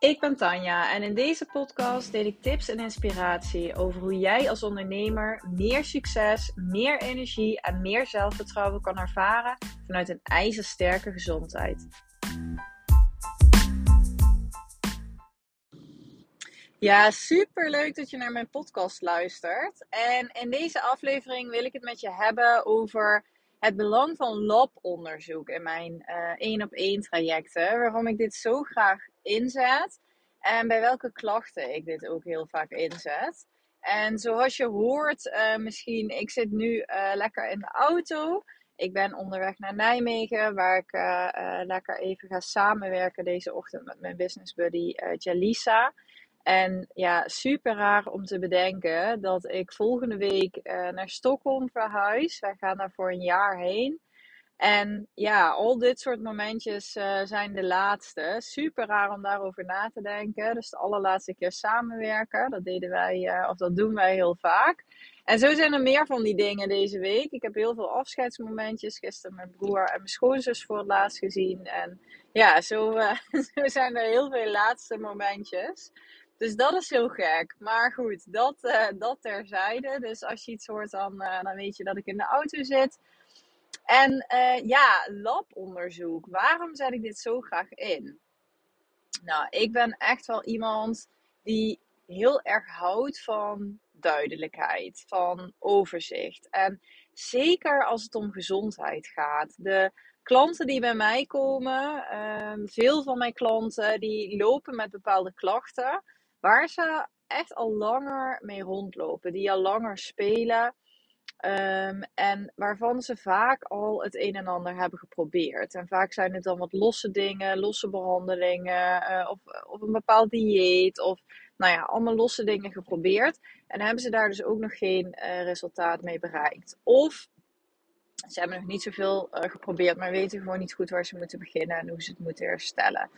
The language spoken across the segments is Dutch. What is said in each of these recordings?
Ik ben Tanja en in deze podcast deel ik tips en inspiratie over hoe jij als ondernemer meer succes, meer energie en meer zelfvertrouwen kan ervaren vanuit een ijzersterke gezondheid. Ja, super leuk dat je naar mijn podcast luistert. En in deze aflevering wil ik het met je hebben over het belang van labonderzoek in mijn één op één trajecten. Waarom ik dit zo graag inzet. En bij welke klachten ik dit ook heel vaak inzet. En zoals je hoort, uh, misschien, ik zit nu uh, lekker in de auto. Ik ben onderweg naar Nijmegen, waar ik uh, lekker even ga samenwerken deze ochtend met mijn business buddy Jalisa. En ja, super raar om te bedenken dat ik volgende week naar Stockholm verhuis. Wij gaan daar voor een jaar heen. En ja, al dit soort momentjes uh, zijn de laatste. Super raar om daarover na te denken. Dus de allerlaatste keer samenwerken. Dat deden wij, uh, of dat doen wij heel vaak. En zo zijn er meer van die dingen deze week. Ik heb heel veel afscheidsmomentjes. Gisteren mijn broer en mijn schoonzus voor het laatst gezien. En ja, zo, uh, zo zijn er heel veel laatste momentjes. Dus dat is heel gek. Maar goed, dat, dat terzijde. Dus als je iets hoort, dan, dan weet je dat ik in de auto zit. En uh, ja, labonderzoek. Waarom zet ik dit zo graag in? Nou, ik ben echt wel iemand die heel erg houdt van duidelijkheid, van overzicht. En zeker als het om gezondheid gaat. De klanten die bij mij komen, um, veel van mijn klanten, die lopen met bepaalde klachten waar ze echt al langer mee rondlopen, die al langer spelen. Um, en waarvan ze vaak al het een en ander hebben geprobeerd. En vaak zijn het dan wat losse dingen, losse behandelingen, uh, of, of een bepaald dieet, of nou ja, allemaal losse dingen geprobeerd. En hebben ze daar dus ook nog geen uh, resultaat mee bereikt. Of ze hebben nog niet zoveel uh, geprobeerd, maar weten gewoon niet goed waar ze moeten beginnen en hoe ze het moeten herstellen.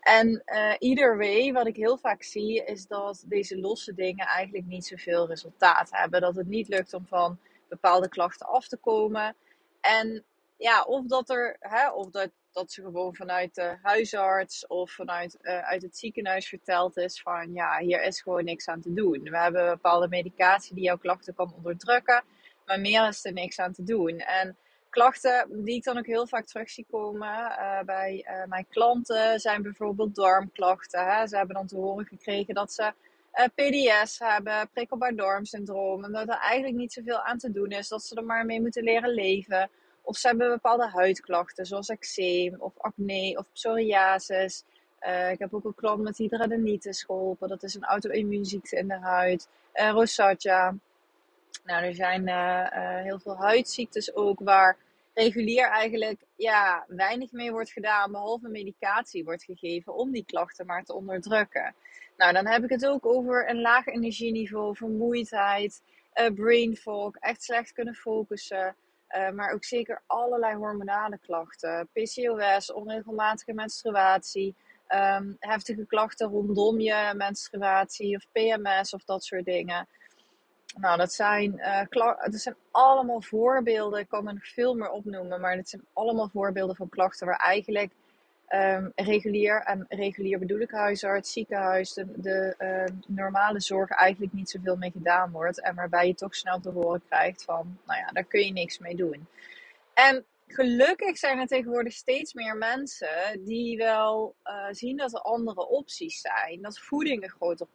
En uh, either way, wat ik heel vaak zie, is dat deze losse dingen eigenlijk niet zoveel resultaat hebben. Dat het niet lukt om van bepaalde klachten af te komen. En ja, of dat er, hè, of dat, dat ze gewoon vanuit de huisarts of vanuit uh, uit het ziekenhuis verteld is van ja, hier is gewoon niks aan te doen. We hebben bepaalde medicatie die jouw klachten kan onderdrukken, maar meer is er niks aan te doen. En klachten die ik dan ook heel vaak terug zie komen uh, bij uh, mijn klanten zijn bijvoorbeeld darmklachten. Hè. Ze hebben dan te horen gekregen dat ze PDS hebben, prikkelbaar darmsyndroom. En dat er eigenlijk niet zoveel aan te doen is. Dat ze er maar mee moeten leren leven. Of ze hebben bepaalde huidklachten, zoals eczeem of acne of psoriasis. Uh, ik heb ook een klant met hidradenitis geholpen. Dat is een auto-immuunziekte in de huid. Uh, rosacea. Nou, er zijn heel veel huidziektes ook waar regulier eigenlijk ja, weinig mee wordt gedaan, behalve medicatie wordt gegeven om die klachten maar te onderdrukken. Nou, dan heb ik het ook over een laag energieniveau, vermoeidheid, uh, brain fog, echt slecht kunnen focussen. Uh, maar ook zeker allerlei hormonale klachten. PCOS, onregelmatige menstruatie, um, heftige klachten rondom je menstruatie of PMS of dat soort dingen. Nou, dat zijn, uh, dat zijn allemaal voorbeelden. Ik kan er nog veel meer opnoemen, maar dit zijn allemaal voorbeelden van klachten waar eigenlijk um, regulier, en regulier bedoel ik huisarts, ziekenhuis, de, de uh, normale zorg eigenlijk niet zoveel mee gedaan wordt. En waarbij je toch snel te horen krijgt van, nou ja, daar kun je niks mee doen. En gelukkig zijn er tegenwoordig steeds meer mensen die wel uh, zien dat er andere opties zijn. Dat voeding een grote,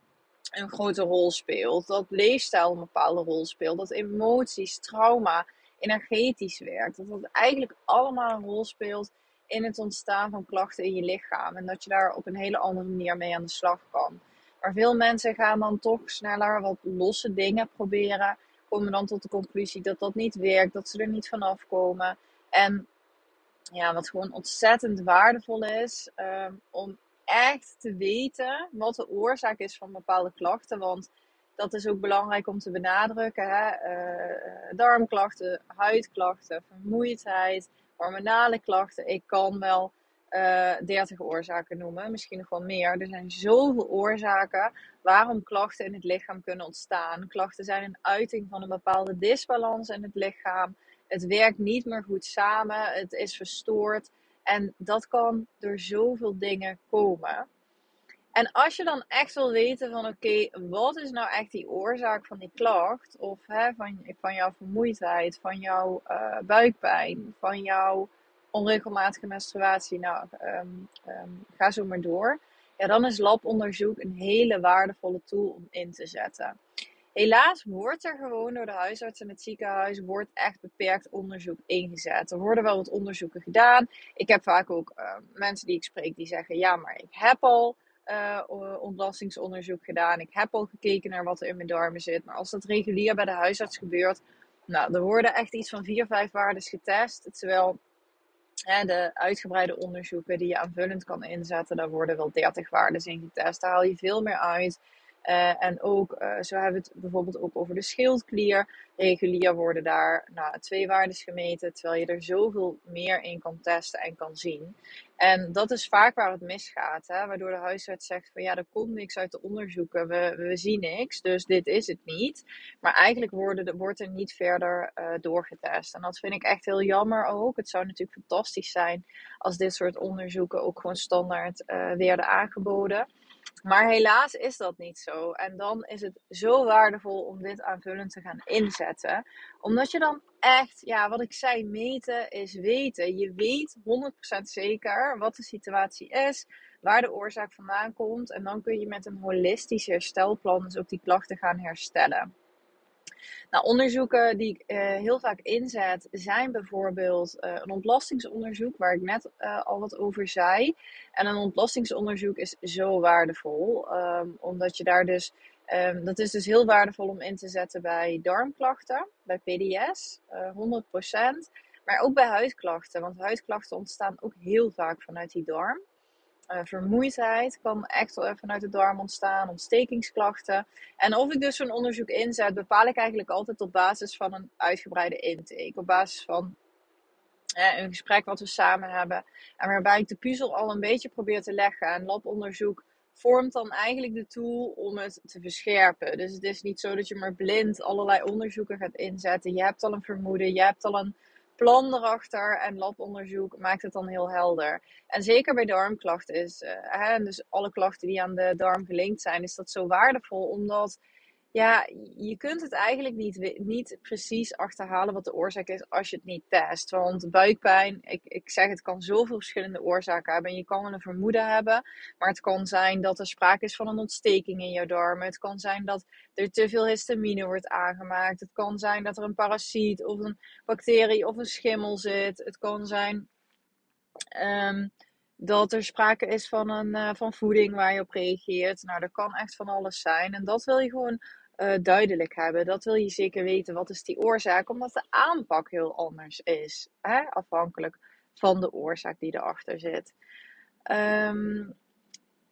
een grote rol speelt. Dat leefstijl een bepaalde rol speelt. Dat emoties, trauma, energetisch werkt. Dat dat eigenlijk allemaal een rol speelt in het ontstaan van klachten in je lichaam. En dat je daar op een hele andere manier mee aan de slag kan. Maar veel mensen gaan dan toch sneller wat losse dingen proberen. Komen dan tot de conclusie dat dat niet werkt, dat ze er niet vanaf komen. En ja, wat gewoon ontzettend waardevol is um, om echt te weten wat de oorzaak is van bepaalde klachten. Want dat is ook belangrijk om te benadrukken. Hè? Uh, darmklachten, huidklachten, vermoeidheid, hormonale klachten. Ik kan wel uh, eh, 30 oorzaken noemen, misschien nog wel meer. Er zijn zoveel oorzaken waarom klachten in het lichaam kunnen ontstaan. Klachten zijn een uiting van een bepaalde disbalans in het lichaam. Het werkt niet meer goed samen, het is verstoord. En dat kan door zoveel dingen komen. En als je dan echt wil weten van oké, wat is nou echt die oorzaak van die klacht? Of hè, van, van jouw vermoeidheid, van jouw uh, buikpijn, van jouw onregelmatige menstruatie. Nou, um, um, ga zo maar door. Ja, dan is labonderzoek een hele waardevolle tool om in te zetten. Helaas wordt er gewoon door de huisarts en het ziekenhuis wordt echt beperkt onderzoek ingezet. Er worden wel wat onderzoeken gedaan. Ik heb vaak ook uh, mensen die ik spreek die zeggen: ja, maar ik heb al uh, ontlastingsonderzoek gedaan. Ik heb al gekeken naar wat er in mijn darmen zit. Maar als dat regulier bij de huisarts gebeurt, nou, er worden echt iets van vier, vijf waardes getest. Terwijl hè, de uitgebreide onderzoeken die je aanvullend kan inzetten, daar worden wel 30 waardes in getest. Daar haal je veel meer uit. Uh, en ook, uh, zo hebben we het bijvoorbeeld ook over de schildklier. Regulier worden daar nou, twee waardes gemeten, terwijl je er zoveel meer in kan testen en kan zien. En dat is vaak waar het misgaat, hè? waardoor de huisarts zegt van ja, er komt niks uit de onderzoeken, we, we zien niks, dus dit is het niet. Maar eigenlijk worden, wordt er niet verder uh, doorgetest. En dat vind ik echt heel jammer ook. Het zou natuurlijk fantastisch zijn als dit soort onderzoeken ook gewoon standaard werden aangeboden. Maar helaas is dat niet zo. En dan is het zo waardevol om dit aanvullend te gaan inzetten. Omdat je dan echt, ja, wat ik zei, meten is weten. Je weet 100% zeker wat de situatie is, waar de oorzaak vandaan komt. En dan kun je met een holistisch herstelplan dus ook die klachten gaan herstellen. Nou, onderzoeken die ik uh, heel vaak inzet zijn bijvoorbeeld uh, een ontlastingsonderzoek, waar ik net uh, al wat over zei. En een ontlastingsonderzoek is zo waardevol, um, omdat je daar dus, um, dat is dus heel waardevol om in te zetten bij darmklachten, bij PDS, 100%. Maar ook bij huidklachten, want huidklachten ontstaan ook heel vaak vanuit die darm. Uh, vermoeidheid kan echt vanuit de darm ontstaan, ontstekingsklachten. En of ik dus zo'n onderzoek inzet, bepaal ik eigenlijk altijd op basis van een uitgebreide intake. Op basis van een gesprek wat we samen hebben. En waarbij ik de puzzel al een beetje probeer te leggen. En labonderzoek vormt dan eigenlijk de tool om het te verscherpen. Dus het is niet zo dat je maar blind allerlei onderzoeken gaat inzetten. Je hebt al een vermoeden, je hebt al een plan erachter en labonderzoek maakt het dan heel helder. En zeker bij darmklachten is, uh, hè, dus alle klachten die aan de darm gelinkt zijn, is dat zo waardevol omdat ja, je kunt het eigenlijk niet, niet precies achterhalen wat de oorzaak is als je het niet test. Want buikpijn, ik, ik zeg het kan zoveel verschillende oorzaken hebben. En je kan wel een vermoeden hebben, maar het kan zijn dat er sprake is van een ontsteking in jouw darmen. Het kan zijn dat er te veel histamine wordt aangemaakt. Het kan zijn dat er een parasiet of een bacterie of een schimmel zit. Het kan zijn um, dat er sprake is van, een, uh, van voeding waar je op reageert. Nou, dat kan echt van alles zijn. En dat wil je gewoon uh, duidelijk hebben. Dat wil je zeker weten. Wat is die oorzaak? Omdat de aanpak heel anders is. Hè? Afhankelijk van de oorzaak die erachter zit. Um,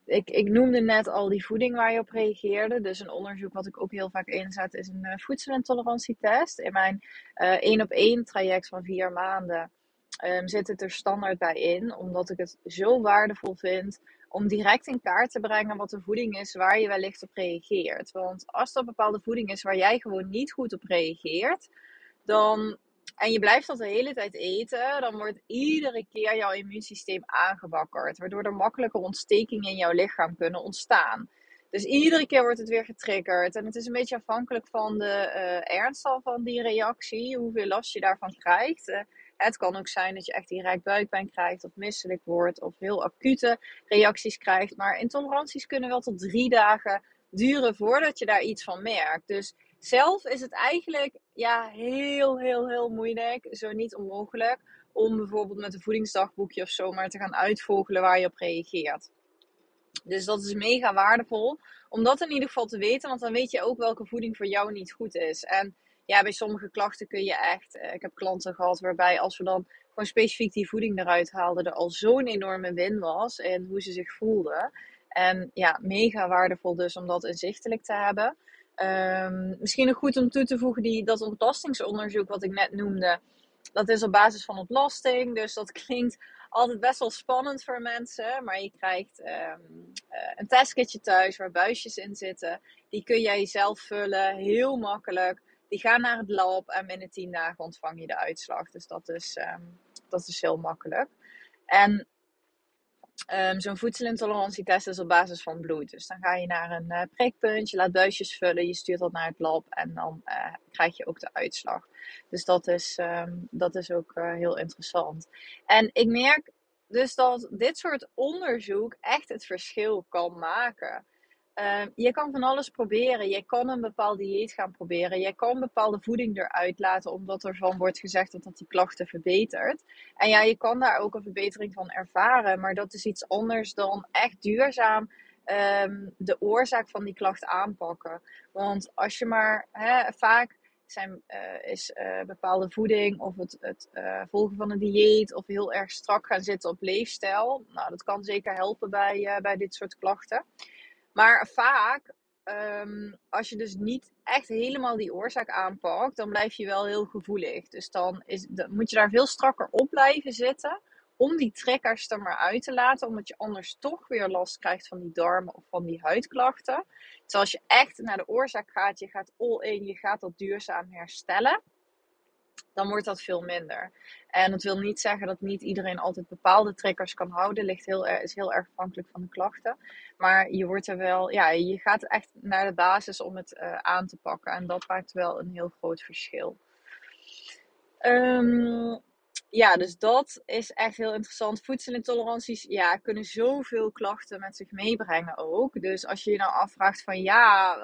ik, ik noemde net al die voeding waar je op reageerde. Dus een onderzoek wat ik ook heel vaak inzet is een uh, voedselintolerantietest. In mijn één op één traject van vier maanden um, zit het er standaard bij in. Omdat ik het zo waardevol vind om direct in kaart te brengen wat de voeding is waar je wellicht op reageert. Want als er bepaalde voeding is waar jij gewoon niet goed op reageert, dan, en je blijft dat de hele tijd eten, dan wordt iedere keer jouw immuunsysteem aangewakkerd. Waardoor er makkelijker ontstekingen in jouw lichaam kunnen ontstaan. Dus iedere keer wordt het weer getriggerd. En het is een beetje afhankelijk van de uh, ernst van die reactie, hoeveel last je daarvan krijgt. Uh, het kan ook zijn dat je echt direct buikpijn krijgt of misselijk wordt of heel acute reacties krijgt. Maar intoleranties kunnen wel tot drie dagen duren voordat je daar iets van merkt. Dus zelf is het eigenlijk ja, heel, heel, heel moeilijk, zo niet onmogelijk, om bijvoorbeeld met een voedingsdagboekje of zo maar te gaan uitvogelen waar je op reageert. Dus dat is mega waardevol om dat in ieder geval te weten, want dan weet je ook welke voeding voor jou niet goed is. En ja, bij sommige klachten kun je echt. Uh, ik heb klanten gehad waarbij als we dan gewoon specifiek die voeding eruit haalden, er al zo'n enorme win was en hoe ze zich voelden. En ja, mega waardevol dus om dat inzichtelijk te hebben. Um, misschien nog goed om toe te voegen, die, dat ontlastingsonderzoek wat ik net noemde, dat is op basis van ontlasting. Dus dat klinkt altijd best wel spannend voor mensen. Maar je krijgt um, uh, een testkitje thuis waar buisjes in zitten. Die kun jij zelf vullen, heel makkelijk. Die gaan naar het lab en binnen 10 dagen ontvang je de uitslag. Dus dat is, um, dat is heel makkelijk. En Um, Zo'n voedselintolerantietest is op basis van bloed. Dus dan ga je naar een uh, prikpunt, je laat buisjes vullen, je stuurt dat naar het lab en dan uh, krijg je ook de uitslag. Dus dat is, um, dat is ook uh, heel interessant. En ik merk dus dat dit soort onderzoek echt het verschil kan maken. Uh, je kan van alles proberen. Je kan een bepaald dieet gaan proberen. Je kan bepaalde voeding eruit laten, omdat ervan wordt gezegd dat dat die klachten verbetert. En ja, je kan daar ook een verbetering van ervaren, maar dat is iets anders dan echt duurzaam um, de oorzaak van die klacht aanpakken. Want als je maar hè, vaak zijn, uh, is uh, bepaalde voeding of het, het uh, volgen van een dieet of heel erg strak gaan zitten op leefstijl. Nou, dat kan zeker helpen bij, bij dit soort klachten. Maar vaak, um, als je dus niet echt helemaal die oorzaak aanpakt, dan blijf je wel heel gevoelig. Dus dan, is, dan moet je daar veel strakker op blijven zitten om die trekkers er maar uit te laten, omdat je anders toch weer last krijgt van die darmen of van die huidklachten. Dus als je echt naar de oorzaak gaat, je gaat all in, je gaat dat duurzaam herstellen, dan wordt dat veel minder. En dat wil niet zeggen dat niet iedereen altijd bepaalde triggers kan houden. Ligt heel, is heel erg afhankelijk van de klachten. Maar je wordt er wel, ja, je gaat echt naar de basis om het uh, aan te pakken. En dat maakt wel een heel groot verschil. Um, ja, dus dat is echt heel interessant. Voedselintoleranties ja, kunnen zoveel klachten met zich meebrengen ook. Dus als je je nou afvraagt van ja,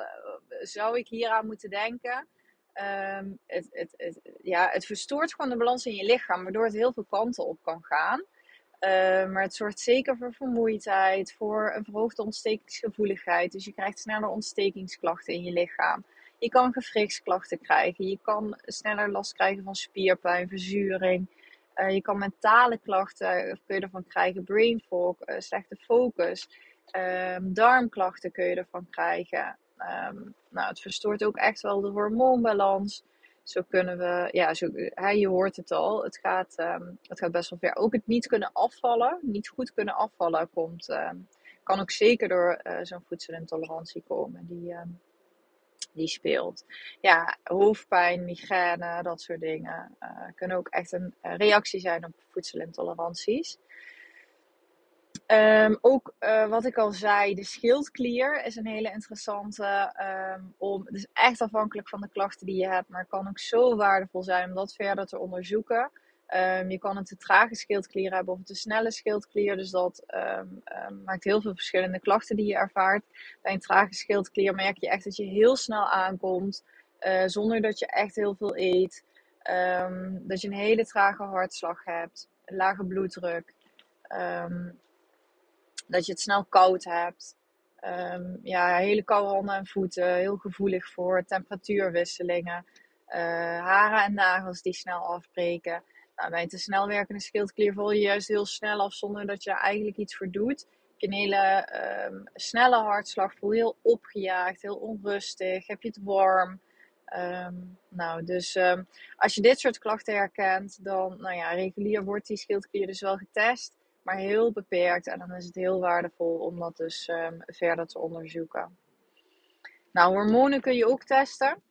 zou ik hieraan moeten denken? Um, het, het, ja, het verstoort gewoon de balans in je lichaam, waardoor het heel veel kanten op kan gaan. Uh, maar het zorgt zeker voor vermoeidheid, voor een verhoogde ontstekingsgevoeligheid. Dus je krijgt sneller ontstekingsklachten in je lichaam. Je kan gewrichtsklachten krijgen. Je kan sneller last krijgen van spierpijn, verzuring. Uh, je kan mentale klachten kun je ervan krijgen. Brain fog, uh, slechte focus. Um, darmklachten kun je ervan krijgen. Um, nou, het verstoort ook echt wel de hormoonbalans. Zo kunnen we, ja, zo, hij, je hoort het al, het gaat, um, het gaat best wel ver. Ook het niet kunnen afvallen, niet goed kunnen afvallen, komt, um, kan ook zeker door uh, zo'n voedselintolerantie komen. Die, die speelt. Ja, hoofdpijn, migraine, dat soort dingen uh, kunnen ook echt een reactie zijn op voedselintoleranties. Um, ook uh, wat ik al zei, de schildklier is een hele interessante. Um, om, het is echt afhankelijk van de klachten die je hebt, maar het kan ook zo waardevol zijn om dat verder te onderzoeken. Um, je kan een te trage schildklier hebben of een te snelle schildklier. Dus dat maakt heel veel verschillende klachten die je ervaart. Bij een trage schildklier merk je echt dat je heel snel aankomt, uh, zonder dat je echt heel veel eet. dat je een hele trage hartslag hebt, lage bloeddruk. Dat je het snel koud hebt. Um, ja, hele koude handen en voeten. Heel gevoelig voor temperatuurwisselingen. Uh, haren en nagels die snel afbreken. Nou, bij een te snel werkende schildklier voel je juist heel snel af zonder dat je er eigenlijk iets voor doet. Je een hele um, snelle hartslag, voel je heel opgejaagd, heel onrustig, heb je het warm. Um, nou, dus als je dit soort klachten herkent, dan, nou ja, regulier wordt die schildklier dus wel getest maar heel beperkt. En dan is het heel waardevol om dat dus um, verder te onderzoeken. Nou, hormonen kun je ook testen.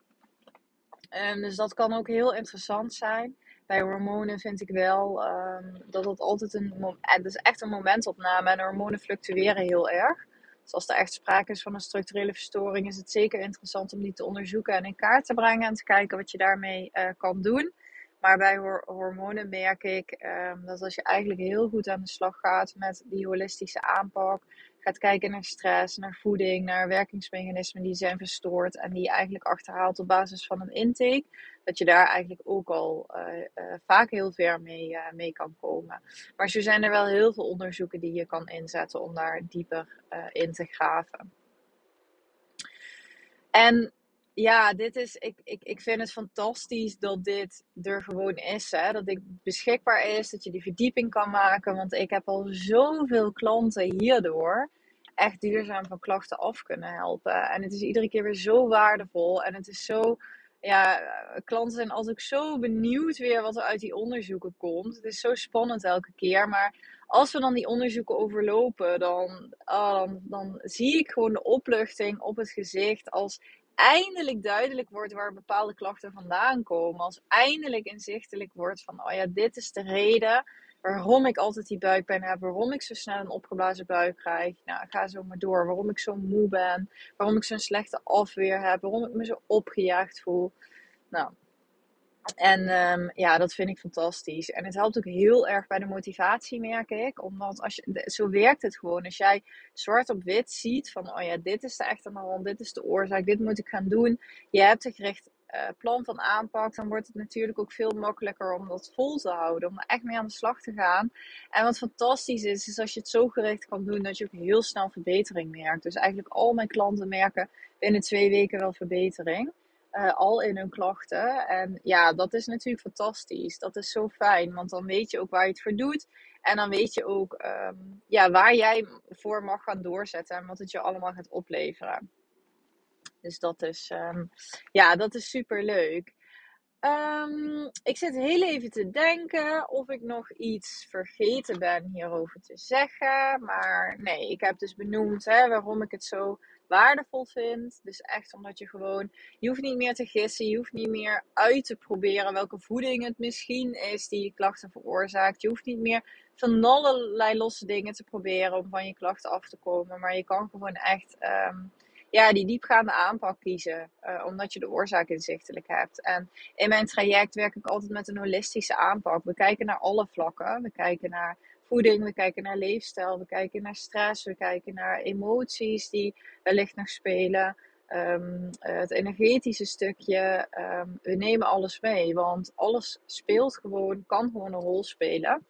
Um, dus dat kan ook heel interessant zijn. Bij hormonen vind ik wel um, dat het altijd een het is echt een momentopname en hormonen fluctueren heel erg. Dus als er echt sprake is van een structurele verstoring, is het zeker interessant om die te onderzoeken en in kaart te brengen en te kijken wat je daarmee uh, kan doen. Maar bij hormonen merk ik um, dat als je eigenlijk heel goed aan de slag gaat met die holistische aanpak, gaat kijken naar stress, naar voeding, naar werkingsmechanismen die zijn verstoord en die je eigenlijk achterhaalt op basis van een intake, dat je daar eigenlijk ook al uh, uh, vaak heel ver mee, uh, mee kan komen. Maar zo zijn er wel heel veel onderzoeken die je kan inzetten om daar dieper in te graven. En ja, dit is, ik, ik, ik vind het fantastisch dat dit er gewoon is. Hè? Dat dit beschikbaar is, dat je die verdieping kan maken. Want ik heb al zoveel klanten hierdoor echt duurzaam van klachten af kunnen helpen. En het is iedere keer weer zo waardevol. En het is zo, ja, klanten zijn altijd zo benieuwd weer wat er uit die onderzoeken komt. Het is zo spannend elke keer. Maar als we dan die onderzoeken overlopen, dan, oh, dan, dan zie ik gewoon de opluchting op het gezicht als eindelijk duidelijk wordt waar bepaalde klachten vandaan komen. Als eindelijk inzichtelijk wordt van, oh ja, dit is de reden waarom ik altijd die buikpijn heb, waarom ik zo snel een opgeblazen buik krijg. Nou, ga zo maar door. Waarom ik zo moe ben, waarom ik zo'n slechte afweer heb, waarom ik me zo opgejaagd voel. Nou, en um, ja, dat vind ik fantastisch. En het helpt ook heel erg bij de motivatie, merk ik. Omdat als je, zo werkt het gewoon. Als jij zwart op wit ziet van, oh ja, dit is de echte hand, dit is de oorzaak, dit moet ik gaan doen. Je hebt een gericht uh, plan van aanpak, dan wordt het natuurlijk ook veel makkelijker om dat vol te houden. Om er echt mee aan de slag te gaan. En wat fantastisch is, is als je het zo gericht kan doen, dat je ook heel snel verbetering merkt. Dus eigenlijk al mijn klanten merken binnen twee weken wel verbetering. Uh, al in hun klachten. En ja, dat is natuurlijk fantastisch. Dat is zo fijn, want dan weet je ook waar je het voor doet. En dan weet je ook um, ja, waar jij voor mag gaan doorzetten en wat het je allemaal gaat opleveren. Dus dat is, um, ja, dat is super leuk. Um, ik zit heel even te denken of ik nog iets vergeten ben hierover te zeggen. Maar nee, ik heb dus benoemd hè, waarom ik het zo waardevol vind. Dus echt omdat je gewoon, je hoeft niet meer te gissen, je hoeft niet meer uit te proberen welke voeding het misschien is die je klachten veroorzaakt. Je hoeft niet meer van allerlei losse dingen te proberen om van je klachten af te komen. Maar je kan gewoon echt um, ja, die diepgaande aanpak kiezen, uh, omdat je de oorzaak inzichtelijk hebt. En in mijn traject werk ik altijd met een holistische aanpak. We kijken naar alle vlakken. We kijken naar voeding, we kijken naar leefstijl, we kijken naar stress, we kijken naar emoties die wellicht nog spelen. Um, het energetische stukje, um, we nemen alles mee, want alles speelt gewoon, kan gewoon een rol spelen.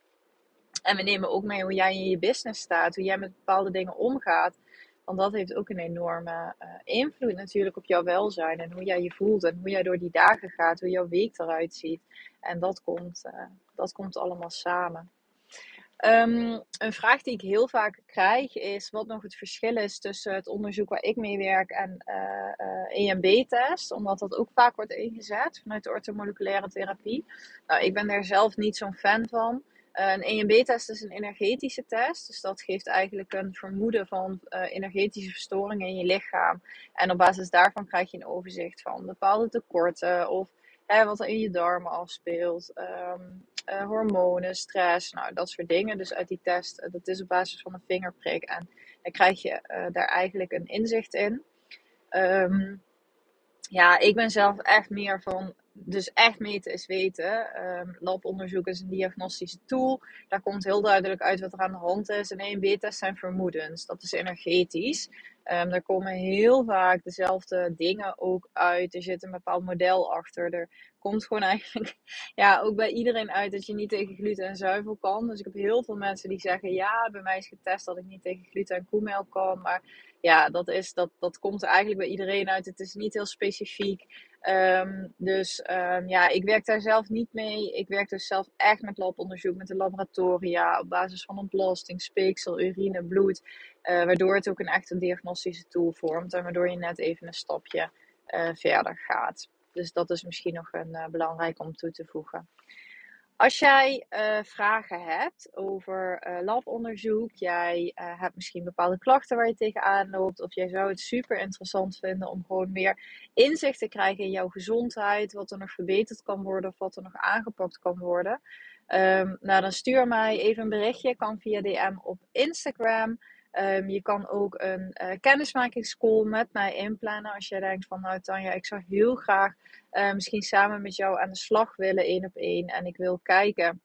En we nemen ook mee hoe jij in je business staat, hoe jij met bepaalde dingen omgaat. Want dat heeft ook een enorme uh, invloed natuurlijk op jouw welzijn en hoe jij je voelt en hoe jij door die dagen gaat, hoe jouw week eruit ziet. En dat komt, uh, dat komt allemaal samen. Um, een vraag die ik heel vaak krijg is wat nog het verschil is tussen het onderzoek waar ik mee werk en uh, uh, EMB-test, omdat dat ook vaak wordt ingezet vanuit de orthomoleculaire therapie. Nou, ik ben daar zelf niet zo'n fan van. Uh, een EMB-test is een energetische test, dus dat geeft eigenlijk een vermoeden van energetische verstoringen in je lichaam. En op basis daarvan krijg je een overzicht van bepaalde tekorten of hè, wat er in je darmen afspeelt. Um, uh, hormonen, stress, nou dat soort dingen. Dus uit die test, uh, dat is op basis van een vingerprik. En dan krijg je uh, daar eigenlijk een inzicht in. Um, ja, ik ben zelf echt meer van dus echt meten is weten. Um, labonderzoek is een diagnostische tool. Daar komt heel duidelijk uit wat er aan de hand is. En EMB-test zijn vermoedens. Dat is energetisch. Um, daar komen heel vaak dezelfde dingen ook uit. Er zit een bepaald model achter. Er komt gewoon eigenlijk ja, ook bij iedereen uit dat je niet tegen gluten en zuivel kan. Dus ik heb heel veel mensen die zeggen: Ja, bij mij is getest dat ik niet tegen gluten en koemelk kan. Maar ja, dat, is, dat, dat komt eigenlijk bij iedereen uit. Het is niet heel specifiek. Um, dus um, ja, ik werk daar zelf niet mee. Ik werk dus zelf echt met labonderzoek, met de laboratoria, op basis van ontlasting, speeksel, urine, bloed. Uh, waardoor het ook een echt een diagnostische tool vormt en waardoor je net even een stapje uh, verder gaat. Dus dat is misschien nog een uh, belangrijk om toe te voegen. Als jij uh, vragen hebt over uh, labonderzoek, jij uh, hebt misschien bepaalde klachten waar je tegenaan loopt, of jij zou het super interessant vinden om gewoon meer inzicht te krijgen in jouw gezondheid, wat er nog verbeterd kan worden of wat er nog aangepakt kan worden, um, nou dan stuur mij even een berichtje, kan via DM op Instagram. Um, je kan ook een uh, kennismakingscall met mij inplannen als jij denkt van nou Tanja, ik zou heel graag uh, misschien samen met jou aan de slag willen één op één en ik wil kijken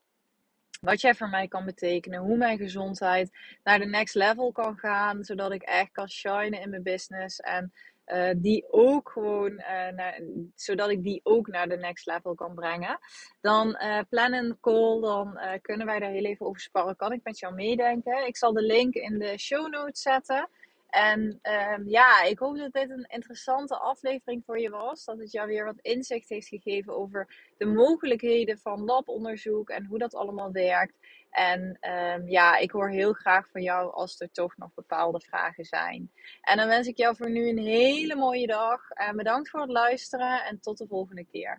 wat jij voor mij kan betekenen, hoe mijn gezondheid naar de next level kan gaan, zodat ik echt kan shinen in mijn business en uh, die ook gewoon, uh, naar, zodat ik die ook naar de next level kan brengen. Dan uh, plan een call, dan kunnen wij daar heel even over sparren. Kan ik met jou meedenken? Ik zal de link in de show notes zetten. En um, ja, ik hoop dat dit een interessante aflevering voor je was. Dat het jou weer wat inzicht heeft gegeven over de mogelijkheden van labonderzoek en hoe dat allemaal werkt. En um, ja, ik hoor heel graag van jou als er toch nog bepaalde vragen zijn. En dan wens ik jou voor nu een hele mooie dag. En bedankt voor het luisteren en tot de volgende keer.